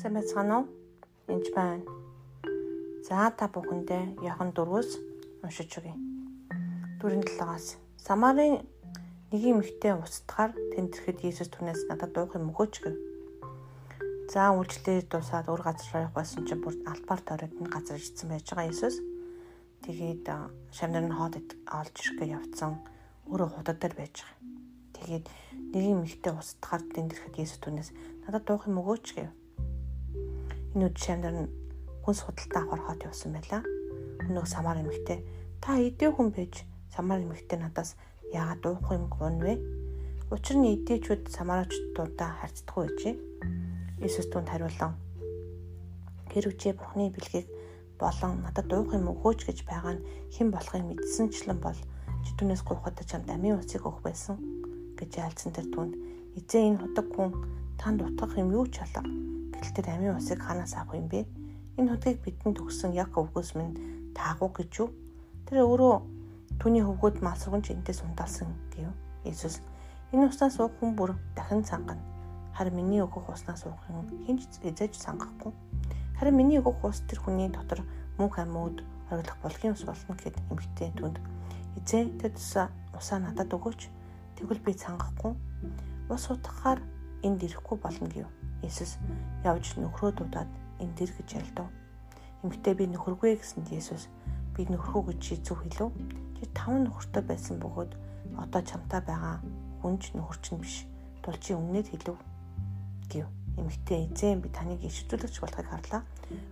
Сайн байцгаана уу? Энд байна. За та бүхэндээ Яхан 4-өөс уншиж өгье. Дөрөв талаас Самарын нэг юм ихтэй устдахаар тэнтерхэд Иесус түнээс надад дуух юм өгөөч гэв. За үйлчлээ дуусаад өөр газар явах байсан чинь бүр албаар тойроод энэ газар ирсэн байж байгаа Иесус. Тэгээд шамнар нь хоод олж ирэхгээ явцсан өөрөө худад дээр байж байгаа. Тэгээд нэг юм ихтэй устдахаар тэнтерхэд Иесус түнээс надад дуух юм өгөөч гэв Энэ үд шамдар нь хүн судалтаа хорхоод явсан байлаа. Өнөөх самар эмэгтэй та эдээ хүн байж самар эмэгтэй надаас яагаад дуух юм гон вэ? Учир нь эдээчүүд самарачдуудаа харьцдаггүй байжээ. Иесус түнд хариулан хэрвчээ Бурхны бэлгийг болон надад дуух юм өгөөч гэж байгаа нь хэн болохыг мэдсэнчлэн бол чи түнээс гуйхад чамд амийн усыг өгөх байсан гэж айлцсан тэр түнд эзээ энэ худаг хүн танд утгах юм юу ч алга Гэтэл тэр амийн усыг ханаас авах юм бэ? Энэ хөдгийг бидэнд өгсөн яг өвгөөс минь таагүй гэж юу? Тэр өөрөө түүний хөвгүүд малсрагч энтэс ундаалсан гэв. Иесус энэ уснаас уух хүн бүр дахин цангана. Харин миний өгөх уснаас уух хүн хинч эзэж сангахгүй. Харин миний өгөх ус тэр хүний дотор мөнх амьд ориглох болгын ус болно гэд эмгтээ түнд эзээ тэр тусаа усаа надад өгөөч. Тэгвэл би цангахгүй. Ус утгахаар энд ирэхгүй болно гэв. Иесус явж нөхрөө дуудаад энэ дэр гэж ялдав. Эмэгтэй би нөхөргүй гэсэнд Иесус би нөхрөө гэж чи зөв хэлв. Чи таван нөхөртэй байсан бөгөөд одоо чамтай байгаа хүнч нөхөрч нь биш. Тул чи өмнөд хэлв гэв. Эмэгтэй эзэн би таныг ишүүлэгч болохыг харлаа.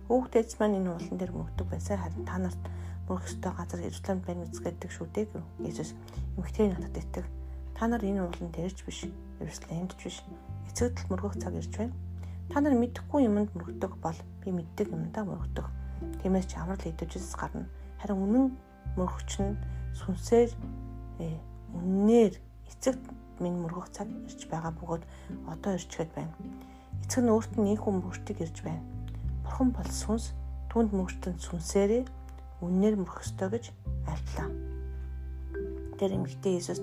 Хүүхдээч маань энэ уулан дээр мөгдөг байсан харин та нарт мөрөх ёстой газар Иерусалимд байна мэцгээдэг шүү дээ гэв. Иесус эмэгтэй надад итэг. Та нар энэ уулан дээрч биш. Иерусалимд ч биш эцэгдэл мөргөх цаг ирж байна. Та нар мэдэхгүй юмд мөргөдөг бол би мэддэг юмдаа мөргөдөг. Тиймээс ч амрал идэвчээс гарна. Харин үнэн мөргөч нь сүнсээр э, үннээр эцэгт минь мөргөх цаг ирж байгаа бөгөөд одоо ирчгээд байна. Эцэг нь өөрт нь ийхүү мөргөчтөг ирж байна. Бурхан бол сүнс түнд мөргөтөн сүнсээрээ үннээр мөрөх ёстой гэж альтлаа. Тэр эмэгтэй Иесус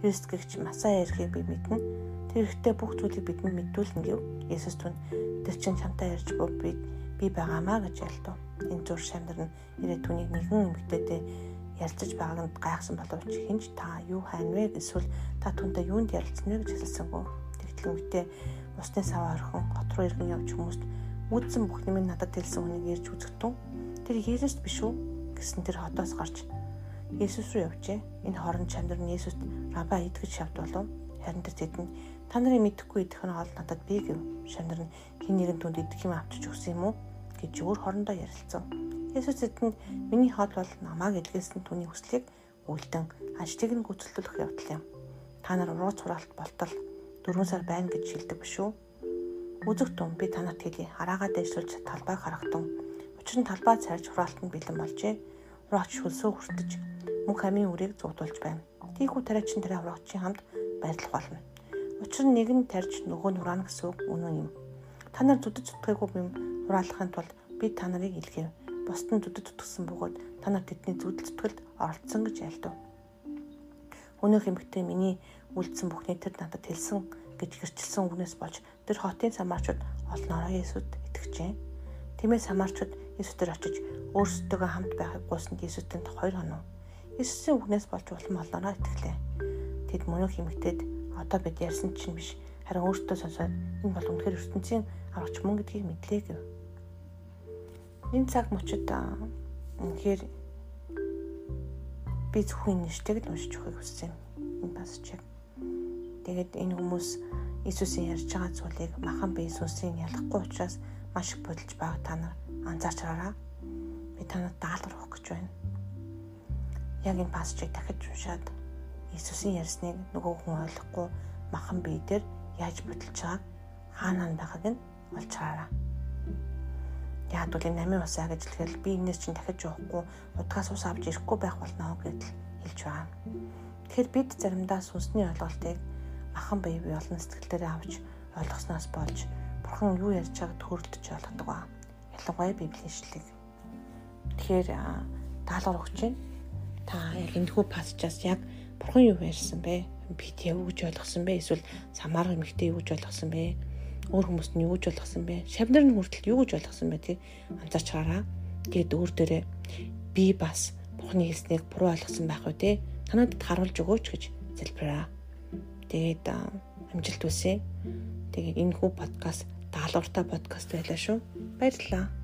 Христ гэгч масаа ярихыг би мэднэ Тэр ихтэй бүх зүйлийг бидэнд мэдүүлнэ гэв. Есүс түн тэр чин чамтай ярьж буй би би байгаамаа гэж ялдав. Энэ зур шамдар нь ирээд түүнийг нэгэн эмгтээдээ ярилцаж байгааг нь гайхсан боловч хинч та юу хайна вэ эсвэл та түнтэй юунд ярилцсан вэ гэж хэлсэнгүй. Тэгтэл эмгтээ усны сав орхон хот руу иргэн явж хүмүүст үүдсэн бүх юм надад хэлсэн хүнийг ярьж үзэгтэн. Тэр Есүс биш үү гэсэн тэр хотоос гарч Есүс рүү явжээ. Энэ хорон чандар нь Есүст раба идгэж шавд болов. Харин тэр тэдэнд Та нарын мэдэхгүй идэх нь ол надад би гэв. Шамнар нь хин нэгэн түнд идэх юм авчиж өгсөн юм уу гэж өөр хоорондоо ярилцсан. Есүс эдэнд миний хол бол намааг илгээсэн түүний хүслийг үлдэн ажлыг нь гүйцэлдүүлэх явдал юм. Та нар уруу цураалт болтол 4 сар байна гэж шилдэг биш үү? Үзэг тун би танарт хэлье. Хараагаа дэвшүүлж талбайг харагтун. Учир нь талбай цайрч хураалтанд бэлэн болжээ. Ураач хөлсөө хүртэж мөнх амийн үрийг зугдуулж байна. Тийхүү тариачин тарай ураагчийн хамт байрлах болно. Учир нь нэг нь тарьж нөгөө нь хураана гэсэн үг үнэн юм. Та нар зүдэж зүтгэхгүй юм хураалахын тулд би та нарыг илгээв. Бусд нь зүдэж зүтгсэн бөгөөд та нар тэдний зүдэл зүтгэлд оролцсон гэж айлдав. Өнөөх эмэгтэй миний үлдсэн бүхний тэр надад хэлсэн гэж гэрчилсэн үгнээс болж тэр хотын самарчууд олноороо Есүд итгэжээ. Тиймээс самарчууд Есүстээр очиж өөрсдөө хамт байхыг гуйсанд Есүстэнд 2 хоног. Есүсийн үгнээс болж улам олноороо итгэлээ. Тэд мөнөх эмэгтэйд одоо бид ярьсан чинь биш харин өөртөө сонсоод энэ бол үнэхээр ертөнцийн аврагч мөн гэдгийг мэдлээ гэв. Энэ цаг мөчид үнэхээр би зөвхөн нэштэг уншиж өгөхийг хүссэн юм. Энэ бас чиг. Тэгээд энэ хүмүүс Иесусийн ярьж байгаа зүйлийг махан бие сүнсийн ялахгүй учраас маш их бодолж байгааг та нар анзаарч хараа. Би танад даалгавар өгөх гэж байна. Яг энэ пассажийг дахиж уншаад Иесусийн ярьсныг нөгөө хүн ойлгохгүй махан бие дээр яаж бодолж байгааг хаанаа байгааг нь олж хараа. Яг бол энэ намын усаа гэж хэлэхэд би энэс чинь дахиж уухгүй удгаас ус авч ирэхгүй байх болно гэдэл хэлж байгаа. Тэгэхээр бид заримдаа сүнсний ойлголтыг махан бие бие олон сэтгэлдээ авч ойлгосноос болж бурхан юу ярьж байгааг төрөлдөж ойлгодог ба. Ялангуяа библийн ишлэг. Тэгэхээр даалгавар өгч байна. Та яг энэхүү пассажаас яг бурхан юу ярьсан бэ? Бид яв гэж ойлгосон бэ? Эсвэл самар эмэгтэй юу гэж ойлгосон бэ? өөр хүмүүст нь юу гэж болгосон бэ? Шавнар нь хүртэл юу гэж болгосон бэ? Тэг анзаарч хараа. Тэгээд өөр дөрөө би бас Бурхны хэлснийг буруу ойлгосон байх үү те? Танадад харуулж өгөөч гэж залбираа. Тэгээд амжилт хүсье. Тэгээд энэ хүү подкаст даалгавартай подкаст байлаа шүү. Баярлалаа.